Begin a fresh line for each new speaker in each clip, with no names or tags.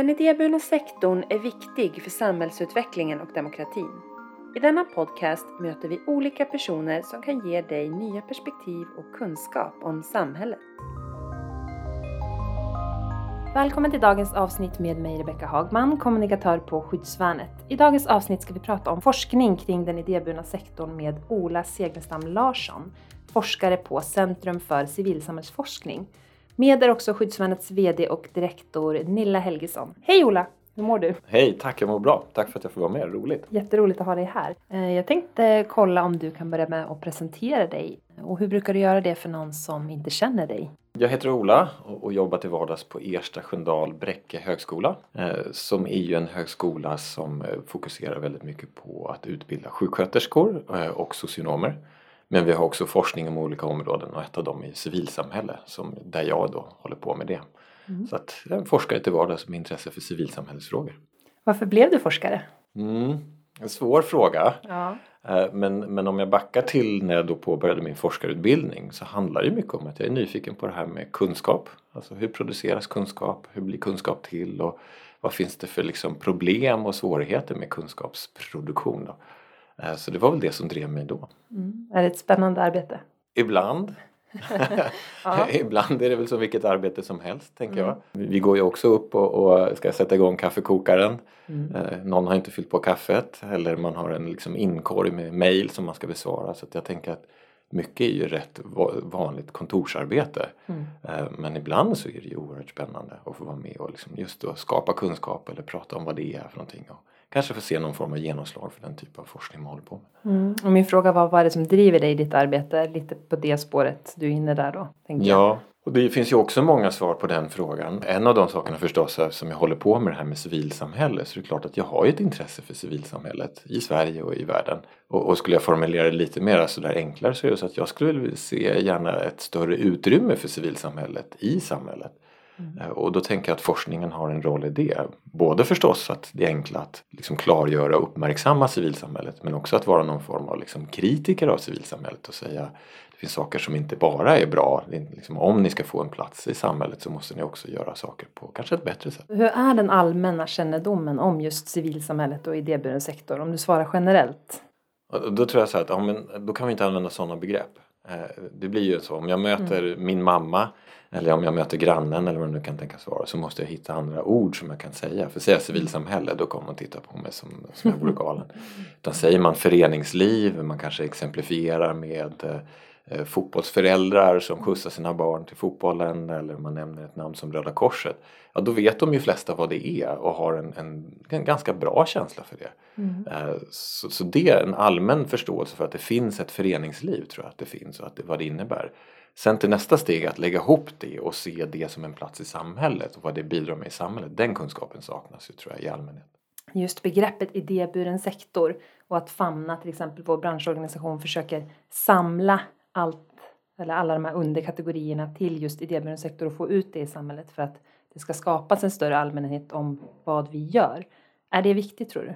Den idéburna sektorn är viktig för samhällsutvecklingen och demokratin. I denna podcast möter vi olika personer som kan ge dig nya perspektiv och kunskap om samhället. Välkommen till dagens avsnitt med mig Rebecka Hagman, kommunikatör på Skyddsvärnet. I dagens avsnitt ska vi prata om forskning kring den idéburna sektorn med Ola Seglestam Larsson, forskare på Centrum för civilsamhällsforskning. Med är också Skyddsvärnets VD och direktor Nilla Helgesson. Hej Ola! Hur mår du?
Hej, tack jag mår bra. Tack för att jag får vara med, roligt.
Jätteroligt att ha dig här. Eh, jag tänkte kolla om du kan börja med att presentera dig. Och hur brukar du göra det för någon som inte känner dig?
Jag heter Ola och jobbar till vardags på Ersta Sköndal Bräcke högskola eh, som är ju en högskola som eh, fokuserar väldigt mycket på att utbilda sjuksköterskor och socionomer. Men vi har också forskning om olika områden och ett av dem är civilsamhälle som, där jag då håller på med det. Mm. Så att jag är en forskare till vardags med intresse för civilsamhällesfrågor.
Varför blev du forskare?
Mm, en svår fråga. Ja. Eh, men, men om jag backar till när jag då påbörjade min forskarutbildning så handlar det mycket om att jag är nyfiken på det här med kunskap. Alltså hur produceras kunskap? Hur blir kunskap till? Och vad finns det för liksom problem och svårigheter med kunskapsproduktion? Då? Eh, så det var väl det som drev mig då.
Mm. Är det ett spännande arbete?
Ibland. Ibland är det väl som vilket arbete som helst tänker mm. jag. Vi går ju också upp och, och ska sätta igång kaffekokaren. Mm. Eh, någon har inte fyllt på kaffet eller man har en liksom inkorg med mail som man ska besvara. Så jag tänker att mycket är ju rätt vanligt kontorsarbete. Mm. Eh, men ibland så är det ju oerhört spännande att få vara med och liksom just skapa kunskap eller prata om vad det är för någonting. Och kanske få se någon form av genomslag för den typ av forskning man håller på
med. Mm. Och min fråga var vad är det som driver dig i ditt arbete? Lite på det spåret du är inne där då?
Ja, och det finns ju också många svar på den frågan. En av de sakerna förstås är som jag håller på med det här med civilsamhälle så det är klart att jag har ett intresse för civilsamhället i Sverige och i världen. Och, och skulle jag formulera det lite mer sådär enklare så är det så att jag skulle vilja se gärna ett större utrymme för civilsamhället i samhället. Mm. Eh, och då tänker jag att forskningen har en roll i det. Både förstås att det är enkelt att liksom klargöra och uppmärksamma civilsamhället men också att vara någon form av liksom kritiker av civilsamhället och säga det finns saker som inte bara är bra. Liksom, om ni ska få en plats i samhället så måste ni också göra saker på kanske ett bättre sätt.
Hur är den allmänna kännedomen om just civilsamhället och idéburen sektor? Om du svarar generellt.
då tror jag så här att ja, men, då kan vi inte använda sådana begrepp. Eh, det blir ju så om jag möter mm. min mamma eller om jag möter grannen eller vad det nu kan tänkas vara så måste jag hitta andra ord som jag kan säga. För säger jag civilsamhälle då kommer man titta på mig som, som jag vore galen. Utan säger man föreningsliv, man kanske exemplifierar med eh, fotbollsföräldrar som skjutsar sina barn till fotbollen eller man nämner ett namn som Röda Korset. Ja då vet de ju flesta vad det är och har en, en, en ganska bra känsla för det. Mm. Eh, så, så det är en allmän förståelse för att det finns ett föreningsliv tror jag att det finns och att det, vad det innebär. Sen till nästa steg att lägga ihop det och se det som en plats i samhället och vad det bidrar med i samhället. Den kunskapen saknas ju tror jag i allmänhet.
Just begreppet idéburen sektor och att famna till exempel vår branschorganisation försöker samla allt eller alla de här underkategorierna till just idéburen sektor och få ut det i samhället för att det ska skapas en större allmänhet om vad vi gör. Är det viktigt tror du?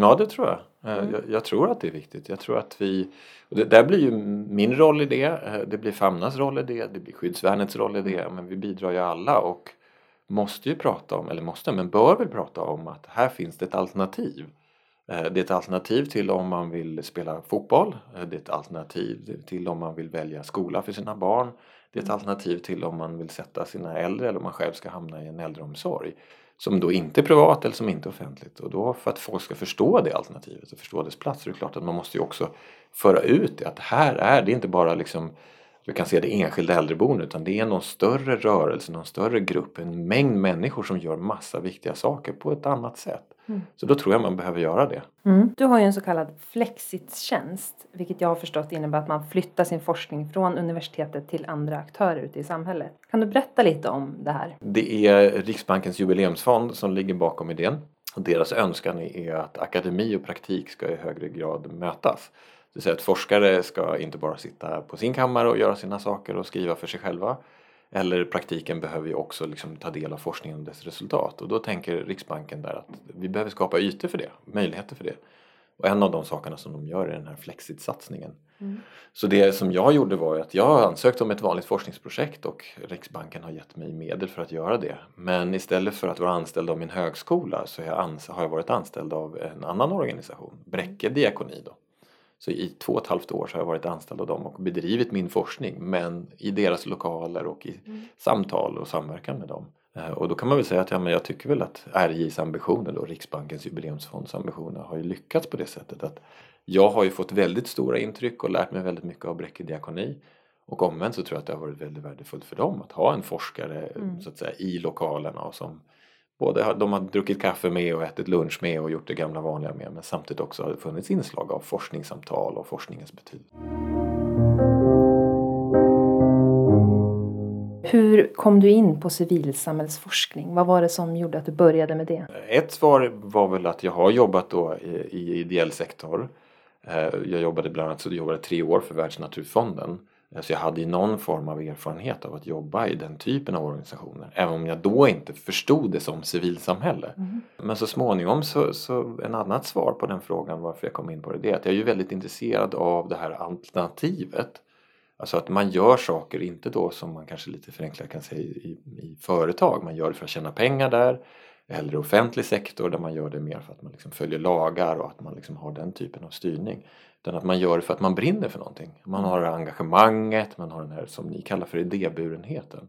Ja, det tror jag. Eh, mm. Jag, jag, tror att det är viktigt. Jag tror att vi, och det, där blir ju min roll i det, eh, det blir Famnas roll i det, det blir skyddsvärnets roll i det, men vi bidrar ju alla och måste ju prata om, eller måste, men bör väl prata om att här finns det ett alternativ. Eh, det är ett alternativ till om man vill spela fotboll, det är ett alternativ till om man vill välja skola för sina barn, det är ett mm. alternativ till om man vill sätta sina äldre eller om man själv ska hamna i en äldreomsorg som då inte är privat eller som inte är offentligt. Och då för att folk ska förstå det alternativet och förstå dess plats så är det klart att man måste ju också föra ut det. Att här är det inte bara liksom vi kan se det enskilda äldreboendet utan det är någon större rörelse, någon större grupp, en mängd människor som gör massa viktiga saker på ett annat sätt. Mm. Så då tror jag man behöver göra det.
Mm. Du har ju en så kallad flexitjänst vilket jag har förstått innebär att man flyttar sin forskning från universitetet till andra aktörer ute i samhället. Kan du berätta lite om det här?
Det är Riksbankens jubileumsfond som ligger bakom idén. Och deras önskan är att akademi och praktik ska i högre grad mötas. Det vill säga att forskare ska inte bara sitta på sin kammare och göra sina saker och skriva för sig själva. Eller praktiken behöver ju också liksom ta del av forskningen och dess resultat. Och då tänker Riksbanken där att vi behöver skapa ytor för det, möjligheter för det. Och en av de sakerna som de gör är den här Flexit-satsningen. Mm. Så det som jag gjorde var att jag ansökte om ett vanligt forskningsprojekt och Riksbanken har gett mig medel för att göra det. Men istället för att vara anställd av min högskola så har jag varit anställd av en annan organisation, Bräcke diakoni. Då. Så i två och ett halvt år så har jag varit anställd av dem och bedrivit min forskning men i deras lokaler och i mm. samtal och samverkan med dem. Eh, och då kan man väl säga att ja, men jag tycker väl att RJs ambitioner, då, Riksbankens jubileumsfonds ambitioner, har ju lyckats på det sättet att jag har ju fått väldigt stora intryck och lärt mig väldigt mycket av Bräcke diakoni. Och omvänt så tror jag att det har varit väldigt värdefullt för dem att ha en forskare mm. så att säga, i lokalerna och som både de har druckit kaffe med och ätit lunch med och gjort det gamla vanliga med men samtidigt också har det funnits inslag av forskningssamtal och forskningens betydelse.
Hur kom du in på civilsamhällsforskning? Vad var det som gjorde att du började med det?
Ett svar var väl att jag har jobbat då i, i ideell sektor. Eh, jag jobbade bland annat så jag jobbade tre år för Världsnaturfonden så jag hade ju någon form av erfarenhet av att jobba i den typen av organisationer. Även om jag då inte förstod det som civilsamhälle. Mm. Men så småningom så, så en annat svar på den frågan varför jag kom in på det, det är att jag är ju väldigt intresserad av det här alternativet. Alltså att man gör saker, inte då som man kanske lite förenklat kan säga i, i företag, man gör det för att tjäna pengar där. Eller offentlig sektor där man gör det mer för att man liksom följer lagar och att man liksom har den typen av styrning. Utan att man gör det för att man brinner för någonting. Man har engagemanget, man har den här som ni kallar för idéburenheten.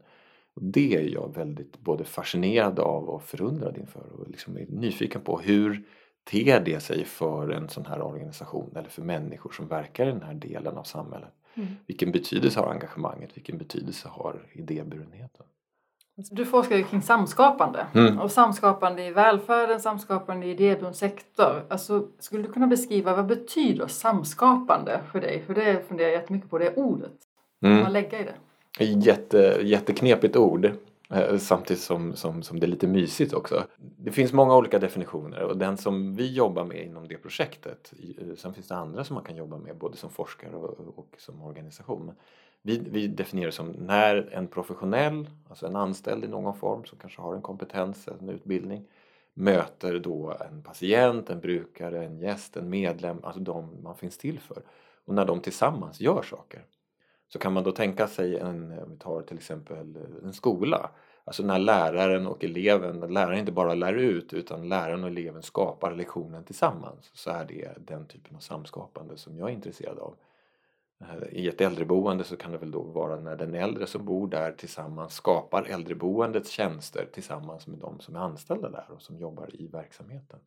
Och det är jag väldigt både fascinerad av och förundrad inför och liksom är nyfiken på hur ter det sig för en sån här organisation eller för människor som verkar i den här delen av samhället. Mm. Vilken betydelse har engagemanget? Vilken betydelse har idéburenheten?
Du forskar ju kring samskapande mm. och samskapande i välfärden, samskapande i idéburen sektor. Alltså, skulle du kunna beskriva vad betyder samskapande för dig? För det funderar jag jättemycket på, det ordet. Mm. Vad man lägga i det?
Jätte, jätteknepigt ord. Eh, samtidigt som, som, som det är lite mysigt också. Det finns många olika definitioner och den som vi jobbar med inom det projektet, eh, sen finns det andra som man kan jobba med både som forskare och, och som organisation. Vi, vi definierar som när en professionell, alltså en anställd i någon form som kanske har en kompetens, en utbildning, möter då en patient, en brukare, en gäst, en medlem, alltså de man finns till för. Och när de tillsammans gör saker. Så kan man då tänka sig en, om vi tar till exempel en skola, alltså när läraren och eleven, läraren inte bara lär ut utan läraren och eleven skapar lektionen tillsammans. Så är det den typen av samskapande som jag är intresserad av. Eh, I ett äldreboende så kan det väl då vara när den äldre som bor där tillsammans skapar äldreboendets tjänster tillsammans med de som är anställda där och som jobbar i verksamheten.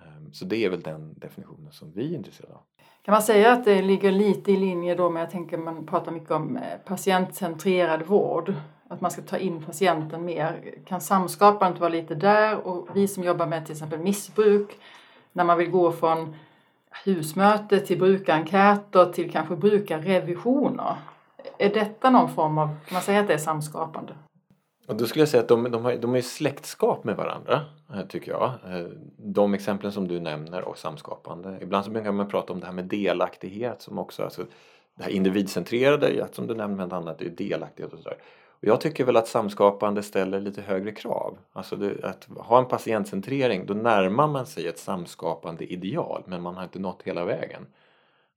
Ehm, så det är väl den definitionen som vi är intresserade av.
Kan man säga att det ligger lite i linje då med, jag tänker man pratar mycket om eh, patientcentrerad vård, att man ska ta in patienten mer. Kan samskapandet vara lite där och vi som jobbar med till exempel missbruk, när man vill gå från husmöte till brukarenkäter till kanske brukarrevisioner. Är detta någon form av, kan man säga att det är samskapande?
Och då skulle jag säga att de, de, har, de är släktskap med varandra, eh, tycker jag. Eh, de exemplen som du nämner och samskapande. Ibland så brukar man prata om det här med delaktighet som också, alltså det här individcentrerade, som du nämnde med annat, det är delaktighet och sådär. Och jag tycker väl att samskapande ställer lite högre krav. Alltså det, att ha en patientcentrering, då närmar man sig ett samskapande ideal men man har inte nått hela vägen.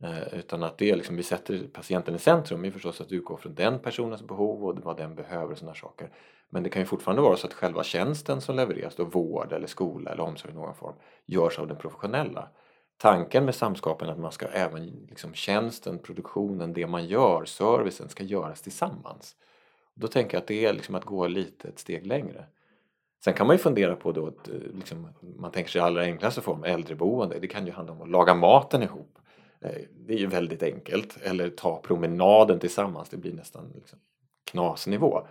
Eh, utan att det är liksom, vi sätter patienten i centrum, är förstås att utgå från den personens behov och vad den behöver och sådana saker. Men det kan ju fortfarande vara så att själva tjänsten som levereras, då vård eller skola eller omsorg i någon form, görs av den professionella. Tanken med samskapande är att man ska även, liksom tjänsten, produktionen, det man gör, servicen ska göras tillsammans. Då tänker jag att det är liksom att gå lite ett steg längre. Sen kan man ju fundera på då, att, eh, liksom, man tänker sig i allra enklaste form, äldreboende. Det kan ju handla om att laga maten ihop. Eh, det är ju väldigt enkelt. Eller ta promenaden tillsammans, det blir nästan liksom knasnivå.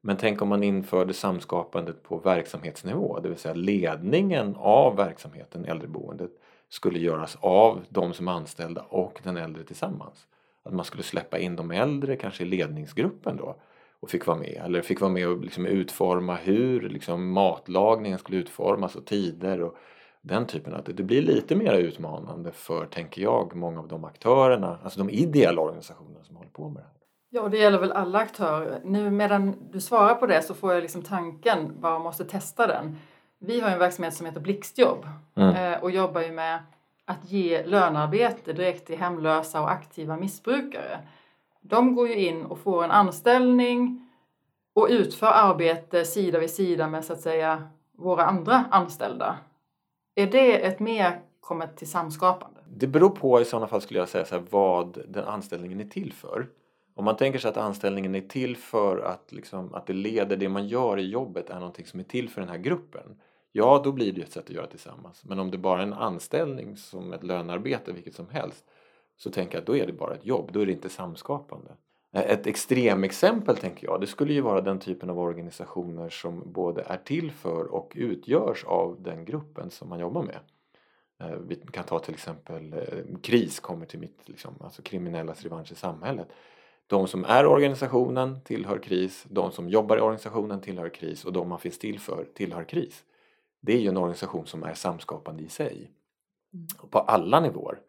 Men tänk om man införde samskapandet på verksamhetsnivå, det vill säga ledningen av verksamheten äldreboendet skulle göras av de som är anställda och den äldre tillsammans. Att man skulle släppa in de äldre kanske i ledningsgruppen då och fick vara med. Eller fick vara med och liksom utforma hur liksom matlagningen skulle utformas och tider och den typen. Att det blir lite mer utmanande för, tänker jag, många av de aktörerna, alltså de ideella organisationerna som håller på med det här.
Ja, det gäller väl alla aktörer. Nu medan du svarar på det så får jag liksom tanken, bara måste testa den. Vi har en verksamhet som heter Blixtjobb mm. Eh, och jobbar ju med att ge lönearbete direkt till hemlösa och aktiva missbrukare. De går ju in och får en anställning och utför arbete sida vid sida med så att säga våra andra anställda. Är det ett mer kommit till samskapande?
Det beror på i sådana fall skulle jag säga så här, vad den anställningen är till för. Om man tänker sig att anställningen är till för att, liksom, att det leder det man gör i jobbet är någonting som är till för den här gruppen. Ja, då blir det ett sätt att göra tillsammans. Men om det bara är en anställning som ett lönearbete, vilket som helst, så tänker jag att då är det bara ett jobb, då är det inte samskapande. Ett extremexempel tänker jag, det skulle ju vara den typen av organisationer som både är till för och utgörs av den gruppen som man jobbar med. Eh, vi kan ta till exempel eh, KRIS kommer till mitt, liksom, alltså kriminellas revansch i samhället. De som är organisationen tillhör KRIS, de som jobbar i organisationen tillhör KRIS och de man finns till för tillhör KRIS. Det är ju en organisation som är samskapande i sig. Mm. På alla nivåer.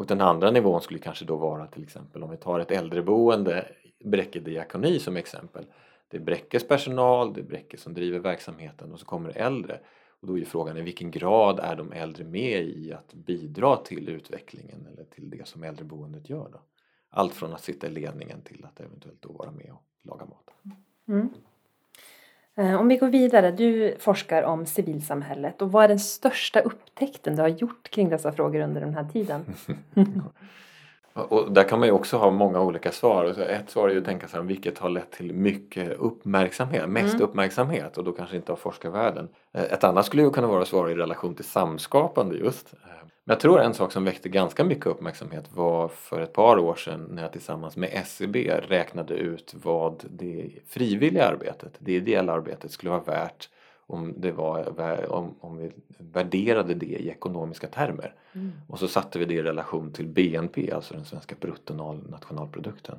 Och den andra nivån skulle kanske då vara till exempel om vi tar ett äldreboende, Bräcke diakoni som exempel. Det är Bräckes personal, det är Bräcke som driver verksamheten och så kommer det äldre. Och då är ju frågan i vilken grad är de äldre med i att bidra till utvecklingen eller till det som äldreboendet gör. Då? Allt från att sitta i ledningen till att eventuellt då vara med och laga mat. Mm.
Eh, om vi går vidare, du forskar om civilsamhället och vad är den största upptäckten du har gjort kring dessa frågor under den här tiden?
och där kan man ju också ha många olika svar. Ett svar är ju att tänka sig vilket har lett till mycket uppmärksamhet, mest mm. uppmärksamhet och då kanske inte av forskarvärlden. Eh, ett annat skulle ju kunna vara att svara i relation till samskapande just. Men jag tror en sak som väckte ganska mycket uppmärksamhet var för ett par år sedan när jag tillsammans med SCB e räknade ut vad det frivilliga arbetet, det ideella arbetet skulle vara värt om, det var, om, om vi värderade det i ekonomiska termer. Mm. Och så satte vi det i relation till BNP, alltså den svenska bruttonationalprodukten.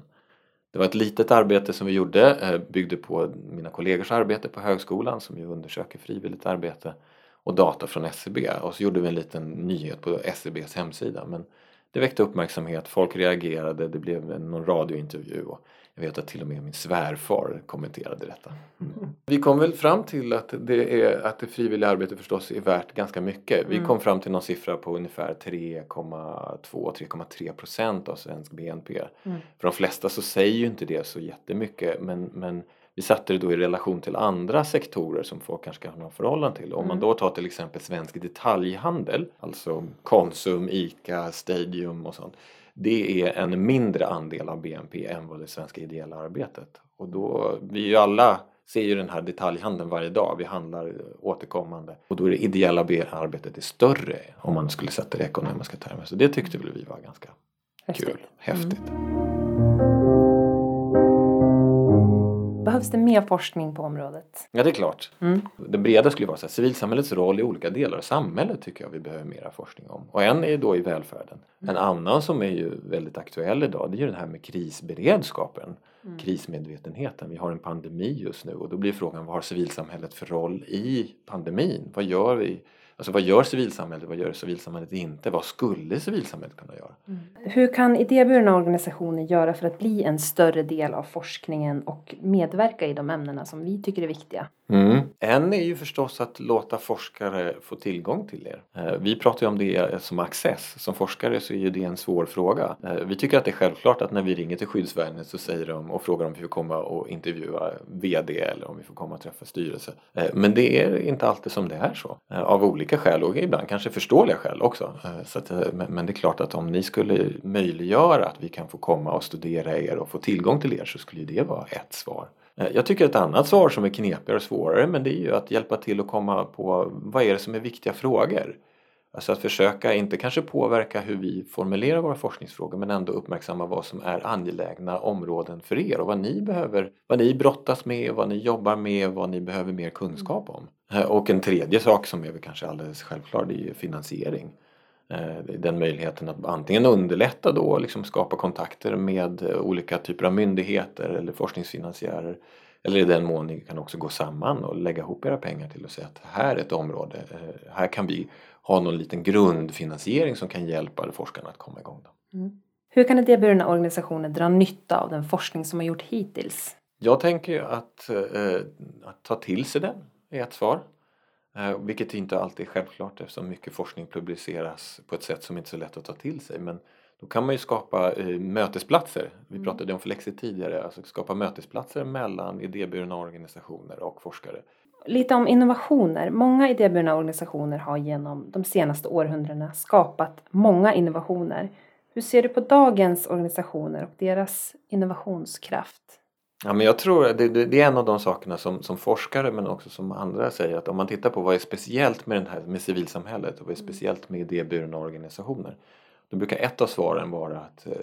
Det var ett litet arbete som vi gjorde, eh, byggde på mina kollegors arbete på högskolan som ju undersöker frivilligt arbete och data från SCB och så gjorde vi en liten nyhet på SCBs hemsida. Men det väckte uppmärksamhet, folk reagerade, det blev någon radiointervju. Och jag vet att till och med min svärfar kommenterade detta. Mm. Vi kom väl fram till att det, är, att det frivilliga arbetet förstås är värt ganska mycket. Vi mm. kom fram till någon siffra på ungefär 3,2-3,3 procent av svensk BNP. Mm. För de flesta så säger ju inte det så jättemycket men, men vi satte det då i relation till andra sektorer som folk kanske kan ha förhållande till. Om man mm. då tar till exempel svensk detaljhandel, alltså Konsum, ICA, Stadium och sånt. Det är en mindre andel av BNP än vad det svenska ideella arbetet. Och då, vi ju alla ser ju den här detaljhandeln varje dag, vi handlar återkommande. Och då är det ideella arbetet är större om man skulle sätta det i ekonomiska termer. Så det tyckte väl vi var ganska häftigt. kul, häftigt. Mm.
Behövs det mer forskning på området?
Ja, det är klart. Mm. Det breda skulle vara så här, civilsamhällets roll i olika delar av samhället tycker jag vi behöver mera forskning om. Och en är då i välfärden. Mm. En annan som är ju väldigt aktuell idag det är ju den här med krisberedskapen. Mm. Krismedvetenheten. Vi har en pandemi just nu och då blir frågan vad har civilsamhället för roll i pandemin? Vad gör vi? Alltså vad gör civilsamhället, vad gör civilsamhället inte? Vad skulle civilsamhället kunna göra? Mm.
Hur kan idéburna organisationer göra för att bli en större del av forskningen och medverka i de ämnena som vi tycker är viktiga?
Mm. En är ju förstås att låta forskare få tillgång till er. Eh, vi pratar ju om det som access. Som forskare så är ju det en svår fråga. Eh, vi tycker att det är självklart att när vi ringer till skyddsvärnet så säger de och frågar om vi får komma och intervjua VD eller om vi får komma och träffa styrelse. Eh, men det är inte alltid som det är så. Av olika skäl och ibland kanske förståeliga skäl också. Eh, så att, eh, men det är klart att om ni skulle möjliggöra att vi kan få komma och studera er och få tillgång till er så skulle det vara ett svar. Eh, jag tycker ett annat svar som är knepigare och svårare men det är ju att hjälpa till att komma på vad är det som är viktiga frågor. Alltså att försöka, inte kanske påverka hur vi formulerar våra forskningsfrågor men ändå uppmärksamma vad som är angelägna områden för er och vad ni behöver, vad ni brottas med, vad ni jobbar med, vad ni behöver mer kunskap om. Eh, och en tredje sak som är väl kanske alldeles självklar det är ju finansiering. Eh, den möjligheten att antingen underlätta då liksom skapa kontakter med olika typer av myndigheter eller forskningsfinansiärer eller i den mån ni kan också gå samman och lägga ihop era pengar till och säga att här är ett område, eh, här kan vi ha någon liten grundfinansiering som kan hjälpa forskarna att komma igång. Mm.
Hur kan idéburna organisationer dra nytta av den forskning som har gjort hittills?
Jag tänker att, att ta till sig den är ett svar. Eh, vilket inte alltid är självklart eftersom mycket forskning publiceras på ett sätt som inte är så lätt att ta till sig. Men då kan man ju skapa eh, mötesplatser. Vi mm. pratade om flexi tidigare, alltså skapa mötesplatser mellan idéburna organisationer och forskare.
Lite om innovationer. Många idéburna organisationer har genom de senaste århundradena skapat många innovationer. Hur ser du på dagens organisationer och deras innovationskraft?
Ja, men jag tror det, det, det är en av de sakerna som, som forskare men också som andra säger att om man tittar på vad är speciellt med, den här, med civilsamhället och vad är speciellt med idéburna organisationer då brukar ett av svaren vara att eh,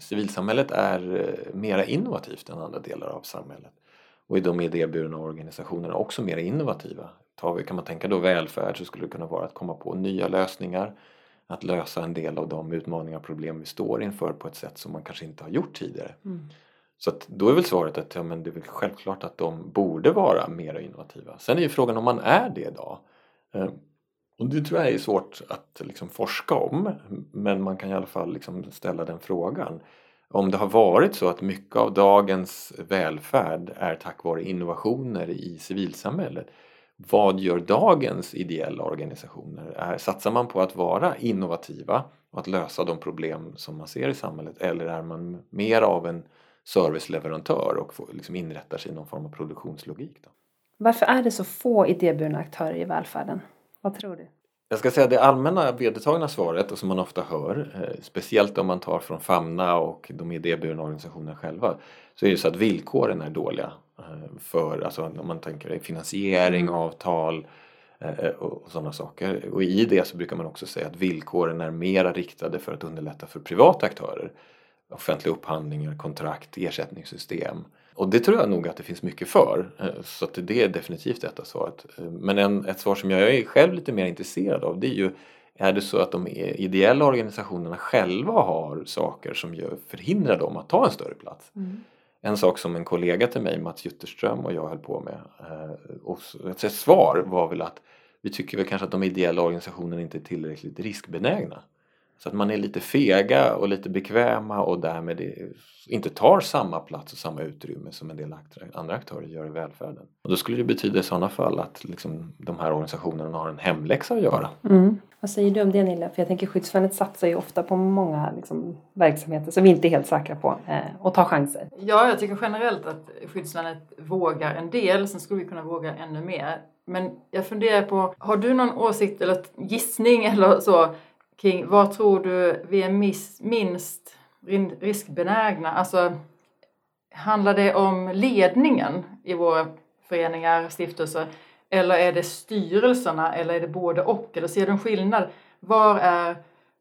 civilsamhället är eh, mera innovativt än andra delar av samhället. Och är de idéburna organisationerna också mer innovativa. Tar vi, kan man tänka då välfärd så skulle det kunna vara att komma på nya lösningar att lösa en del av de utmaningar och problem vi står inför på ett sätt som man kanske inte har gjort tidigare. Mm. Så att då är väl svaret att ja, men det är väl självklart att de borde vara mer innovativa. Sen är ju frågan om man är det idag. Och det tror jag är svårt att liksom forska om men man kan i alla fall liksom ställa den frågan. Om det har varit så att mycket av dagens välfärd är tack vare innovationer i civilsamhället vad gör dagens ideella organisationer? Är, satsar man på att vara innovativa och att lösa de problem som man ser i samhället eller är man mer av en serviceleverantör och får, liksom inrättar sig i någon form av produktionslogik? Då?
Varför är det så få idéburna aktörer i välfärden? Vad tror du?
Jag ska säga det allmänna vedertagna svaret och som man ofta hör, eh, speciellt om man tar från Famna och de idéburna organisationerna själva, så är det så att villkoren är dåliga eh, för, alltså om man tänker finansiering, mm. avtal eh, och sådana saker. Och i det så brukar man också säga att villkoren är mera riktade för att underlätta för privata aktörer. Offentliga upphandlingar, kontrakt, ersättningssystem och det tror jag nog att det finns mycket för. Eh, så att det är definitivt ett av svaret. Eh, men en, ett svar som jag är själv lite mer intresserad av det är ju är det så att de ideella organisationerna själva har saker som gör, förhindrar dem att ta en större plats? Mm. En sak som en kollega till mig, Mats Jutterström och jag höll på med eh, och ett svar var väl att vi tycker väl kanske att de ideella organisationerna inte är tillräckligt riskbenägna. Så att man är lite fega och lite bekväma och därmed inte tar samma plats och samma utrymme som en del andra aktörer gör i välfärden. Och då skulle det betyda i sådana fall att liksom, de här organisationerna har en hemläxa att göra.
Mm. Vad säger du om det Nilla? För jag tänker Skyddsvärnet satsar ju ofta på många liksom, verksamheter som vi inte är helt säkra på eh, och tar chanser.
Ja, jag tycker generellt att Skyddsvärnet vågar en del. Sen skulle vi kunna våga ännu mer. Men jag funderar på, har du någon åsikt eller gissning eller så kring vad tror du vi är minst riskbenägna? Alltså, handlar det om ledningen i våra föreningar, stiftelser eller är det styrelserna eller är det både och? Eller ser du en skillnad? Var är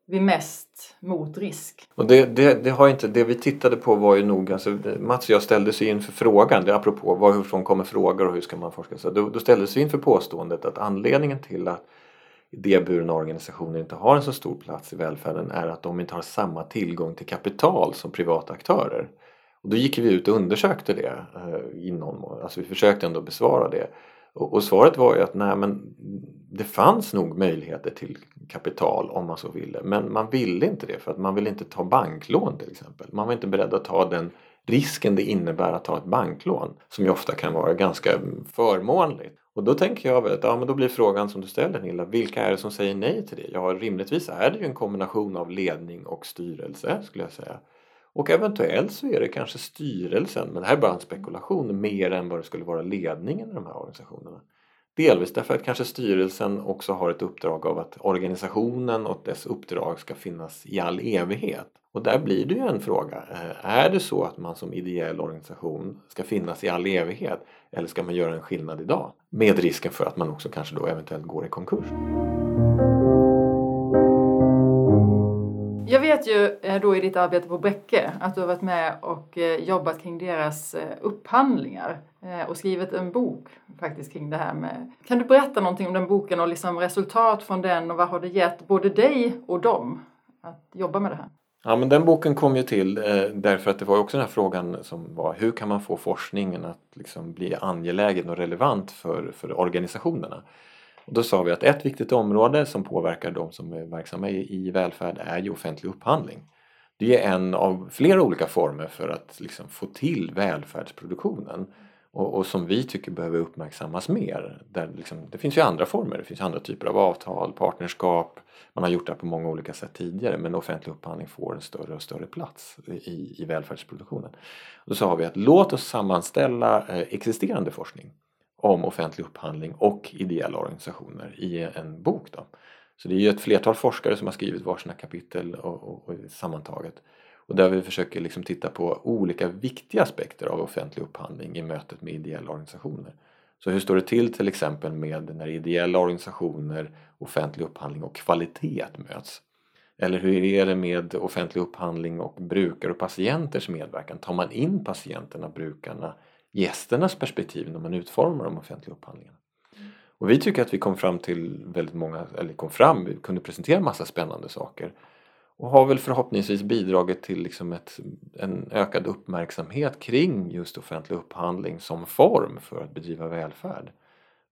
vi mest mot risk?
Och det, det, det, har inte, det vi tittade på var ju nog, alltså, Mats och jag ställde sig inför frågan, det apropå varifrån kommer frågor och hur ska man forska? Så då, då ställdes vi inför påståendet att anledningen till att idéburna organisationer inte har en så stor plats i välfärden är att de inte har samma tillgång till kapital som privata aktörer. Och då gick vi ut och undersökte det eh, inom, alltså vi försökte ändå besvara det. Och, och, svaret var ju att nej men det fanns nog möjligheter till kapital om man så ville men man ville inte det för att man ville inte ta banklån till exempel. Man var inte beredd att ta den risken det innebär att ta ett banklån som ju ofta kan vara ganska förmånligt. Och då tänker jag att ja, men då blir frågan som du ställer Nilla, vilka är det som säger nej till det? Ja, rimligtvis är det ju en kombination av ledning och styrelse skulle jag säga. Och eventuellt så är det kanske styrelsen, men det här är bara en spekulation, mer än vad det skulle vara ledningen i de här organisationerna. Delvis därför att kanske styrelsen också har ett uppdrag av att organisationen och dess uppdrag ska finnas i all evighet. Och där blir det ju en fråga. Eh, är det så att man som ideell organisation ska finnas i all evighet eller ska man göra en skillnad idag? Med risken för att man också kanske då eventuellt går i konkurs.
Jag vet ju eh, då i ditt arbete på Bräcke att du har varit med och eh, jobbat kring deras upphandlingar och skrivit en bok faktiskt kring det här med. Kan du berätta någonting om den boken och liksom resultat från den och vad har det gett både dig och dem att jobba med det här?
Ja men den boken kom ju till eh, därför att det var också den här frågan som var hur kan man få forskningen att liksom bli angelägen och relevant för, för organisationerna? Och då sa vi att ett viktigt område som påverkar de som är verksamma i, i välfärd är ju offentlig upphandling. Det är en av flera olika former för att liksom få till välfärdsproduktionen och, och som vi tycker behöver uppmärksammas mer. Där liksom, det finns ju andra former, det finns andra typer av avtal, partnerskap, man har gjort det på många olika sätt tidigare men offentlig upphandling får en större och större plats i, i välfärdsproduktionen. Då sa vi att låt oss sammanställa eh, existerande forskning om offentlig upphandling och ideella organisationer i en bok. Då. Så det är ju ett flertal forskare som har skrivit varsina kapitel och, och, och sammantaget. Och där vi försöker liksom titta på olika viktiga aspekter av offentlig upphandling i mötet med ideella organisationer. Så hur står det till till exempel med när ideella organisationer, offentlig upphandling och kvalitet möts? Eller hur är det med offentlig upphandling och brukare och patienters medverkan? Tar man in patienterna, brukarna, gästernas perspektiv när man utformar de offentliga upphandlingarna? Och vi tycker att vi kom fram till väldigt många, eller kom fram, vi kunde presentera massa spännande saker och har väl förhoppningsvis bidragit till liksom ett, en ökad uppmärksamhet kring just offentlig upphandling som form för att bedriva välfärd.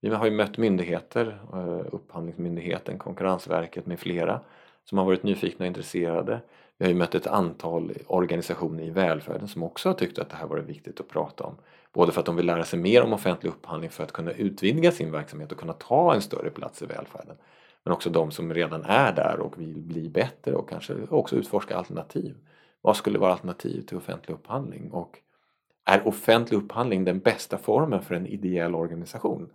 Vi har ju mött myndigheter, eh, Upphandlingsmyndigheten, Konkurrensverket med flera som har varit nyfikna och intresserade. Vi har ju mött ett antal organisationer i välfärden som också har tyckt att det här varit viktigt att prata om. Både för att de vill lära sig mer om offentlig upphandling för att kunna utvidga sin verksamhet och kunna ta en större plats i välfärden. Men också de som redan är där och vill bli bättre och kanske också utforska alternativ. Vad skulle vara alternativ till offentlig upphandling? Och är offentlig upphandling den bästa formen för en ideell organisation?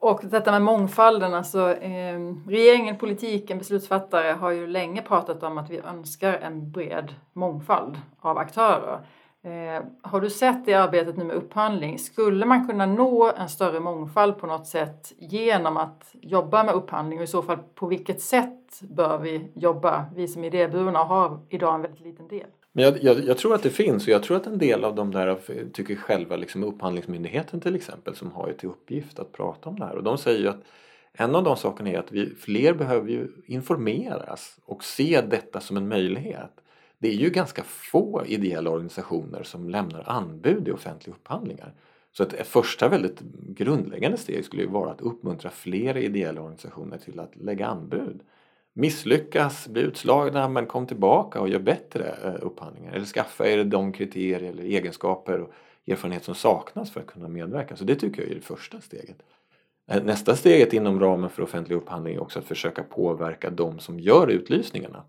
Och detta med mångfalden, alltså eh, regeringen, politiken, beslutsfattare har ju länge pratat om att vi önskar en bred mångfald av aktörer. Eh, har du sett i arbetet nu med upphandling, skulle man kunna nå en större mångfald på något sätt genom att jobba med upphandling och i så fall på vilket sätt bör vi jobba? Vi som är idéburna har idag en väldigt liten del.
Men jag, jag, jag, tror att det finns och jag tror att en del av de där tycker själva, liksom Upphandlingsmyndigheten till exempel, som har ju till uppgift att prata om det här och de säger ju att en av de sakerna är att vi, fler behöver ju informeras och se detta som en möjlighet det är ju ganska få ideella organisationer som lämnar anbud i offentliga upphandlingar. Så ett, första väldigt grundläggande steg skulle ju vara att uppmuntra fler ideella organisationer till att lägga anbud. Misslyckas, bli utslagna men kom tillbaka och gör bättre eh, upphandlingar. Eller skaffa er de kriterier eller egenskaper och erfarenhet som saknas för att kunna medverka. Så det tycker jag är det första steget. Eh, nästa steget inom ramen för offentlig upphandling är också att försöka påverka de som gör utlysningarna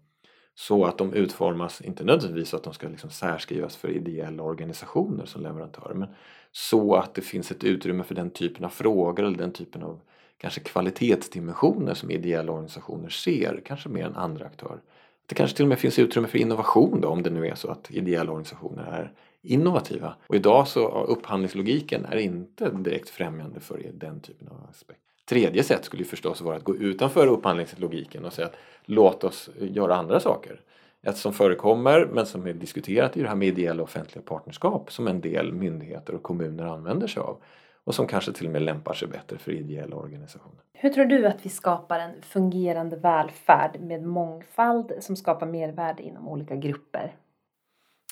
så att de utformas, inte nödvändigtvis så att de ska liksom särskrivas för ideella organisationer som leverantörer men så att det finns ett utrymme för den typen av frågor eller den typen av kanske kvalitetsdimensioner som ideella organisationer ser, kanske mer än andra aktörer. Det kanske till och med finns utrymme för innovation då om det nu är så att ideella organisationer är innovativa. Och idag så upphandlingslogiken är inte direkt främjande för den typen av aspekt. Tredje sätt skulle ju förstås vara att gå utanför upphandlingslogiken och säga att låt oss göra andra saker. Ett som förekommer men som är diskuterat i det här med ideella offentliga partnerskap som en del myndigheter och kommuner använder sig av och som kanske till och med lämpar sig bättre för ideella organisationer.
Hur tror du att vi skapar en fungerande välfärd med mångfald som skapar mervärde inom olika grupper?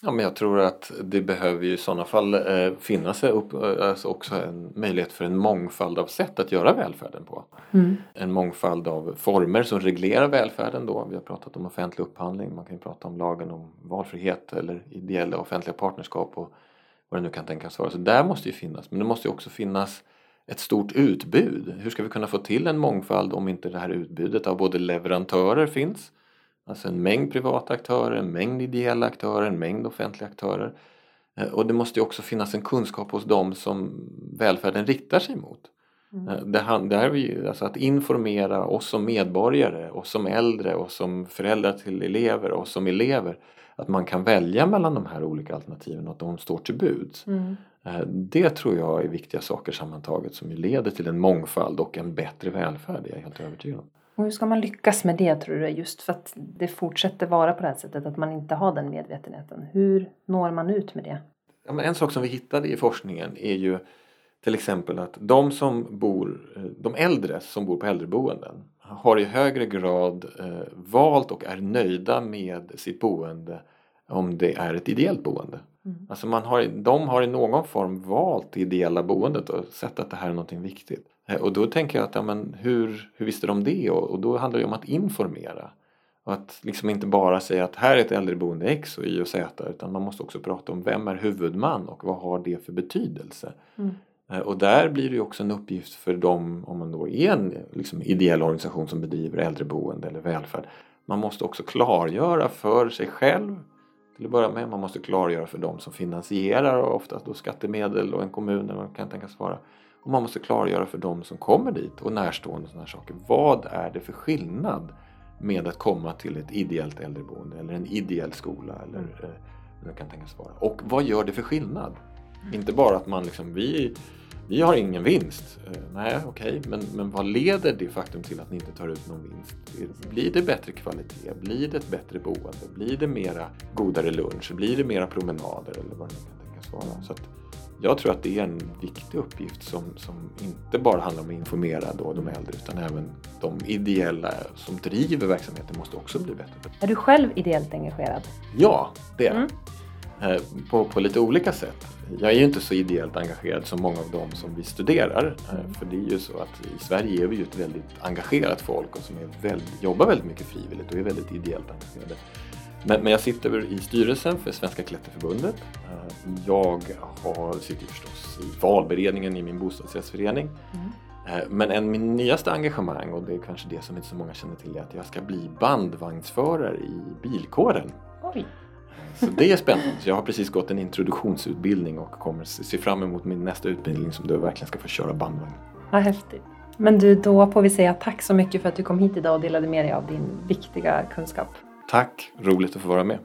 Ja, men jag tror att det behöver ju i sådana fall eh, finnas upp, eh, alltså också en möjlighet för en mångfald av sätt att göra välfärden på. Mm. En mångfald av former som reglerar välfärden då. Vi har pratat om offentlig upphandling, man kan ju prata om lagen om valfrihet eller ideella offentliga partnerskap och vad det nu kan tänkas vara. Så där måste ju finnas, men det måste ju också finnas ett stort utbud. Hur ska vi kunna få till en mångfald om inte det här utbudet av både leverantörer finns Alltså en mängd privata aktörer, en mängd ideella aktörer, en mängd offentliga aktörer. Eh, och det måste ju också finnas en kunskap hos dem som välfärden riktar sig mot. Mm. Eh, det, det här är ju, alltså att informera oss som medborgare, oss som äldre, och som föräldrar till elever och som elever att man kan välja mellan de här olika alternativen och att de står till buds. Mm. Eh, det tror jag är viktiga saker sammantaget som leder till en mångfald och en bättre välfärd, det är jag helt övertygad om.
Och hur ska man lyckas med det tror du? Just för att det fortsätter vara på det här sättet att man inte har den medvetenheten. Hur når man ut med det?
Ja, en sak som vi hittade i forskningen är ju till exempel att de som bor, eh, de äldre som bor på äldreboenden har i högre grad eh, valt och är nöjda med sitt boende om det är ett ideellt boende. Mm. Alltså man har, de har i någon form valt det ideella boendet och sett att det här är någonting viktigt. Eh, och då tänker jag att, ja, men hur, hur visste de det? Och, och då handlar det om att informera. Och att liksom inte bara säga att här är ett äldreboende X och Y och Z utan man måste också prata om vem är huvudman och vad har det för betydelse. Mm. Eh, och där blir det också en uppgift för dem, om man då är en liksom, ideell organisation som bedriver äldreboende eller välfärd. Man måste också klargöra för sig själv till att börja med. Man måste klargöra för dem som finansierar, och oftast då skattemedel och en kommun eller vad kan tänkas vara. Och man måste klargöra för dem som kommer dit och närstående sådana saker. Vad är det för skillnad med att komma till ett ideellt äldreboende eller en ideell skola eller mm. eh, kan tänkas vara. Och vad gör det för skillnad? Mm. Inte bara att man liksom, vi, vi har ingen vinst. Eh, nej, okej, okay. men, men vad leder det faktum till att ni inte tar ut någon vinst? Blir det bättre kvalitet? Blir det ett bättre boende? Blir det mera godare lunch? Blir det mera promenader eller vad det kan tänkas vara? Så att, jag tror att det är en viktig uppgift som, som inte bara handlar om att informera då de äldre utan även de ideella som driver verksamheten måste också bli bättre.
Är du själv ideellt engagerad?
Ja, det är mm. Eh, på, på lite olika sätt. Jag är ju inte så ideellt engagerad som många av dem som vi studerar. Eh, mm. För det är ju så att i Sverige är vi ju ett väldigt engagerat folk och som är väldigt, jobbar väldigt mycket frivilligt och är väldigt ideellt engagerade. Men, men jag sitter i styrelsen för Svenska Klätterförbundet. Eh, jag har, sitter förstås i valberedningen i min bostadsrättsförening. Mm. Eh, men en min nyaste engagemang, och det är kanske det som inte så många känner till, är att jag ska bli bandvagnsförare i bilkåren. Oj. Så det är spännande. Så jag har precis gått en introduktionsutbildning och kommer se fram emot min nästa utbildning som du verkligen ska få köra bandvagn.
Vad häftigt. Men du, då får vi säga tack så mycket för att du kom hit idag och delade med dig av din viktiga kunskap.
Tack, roligt att få vara med.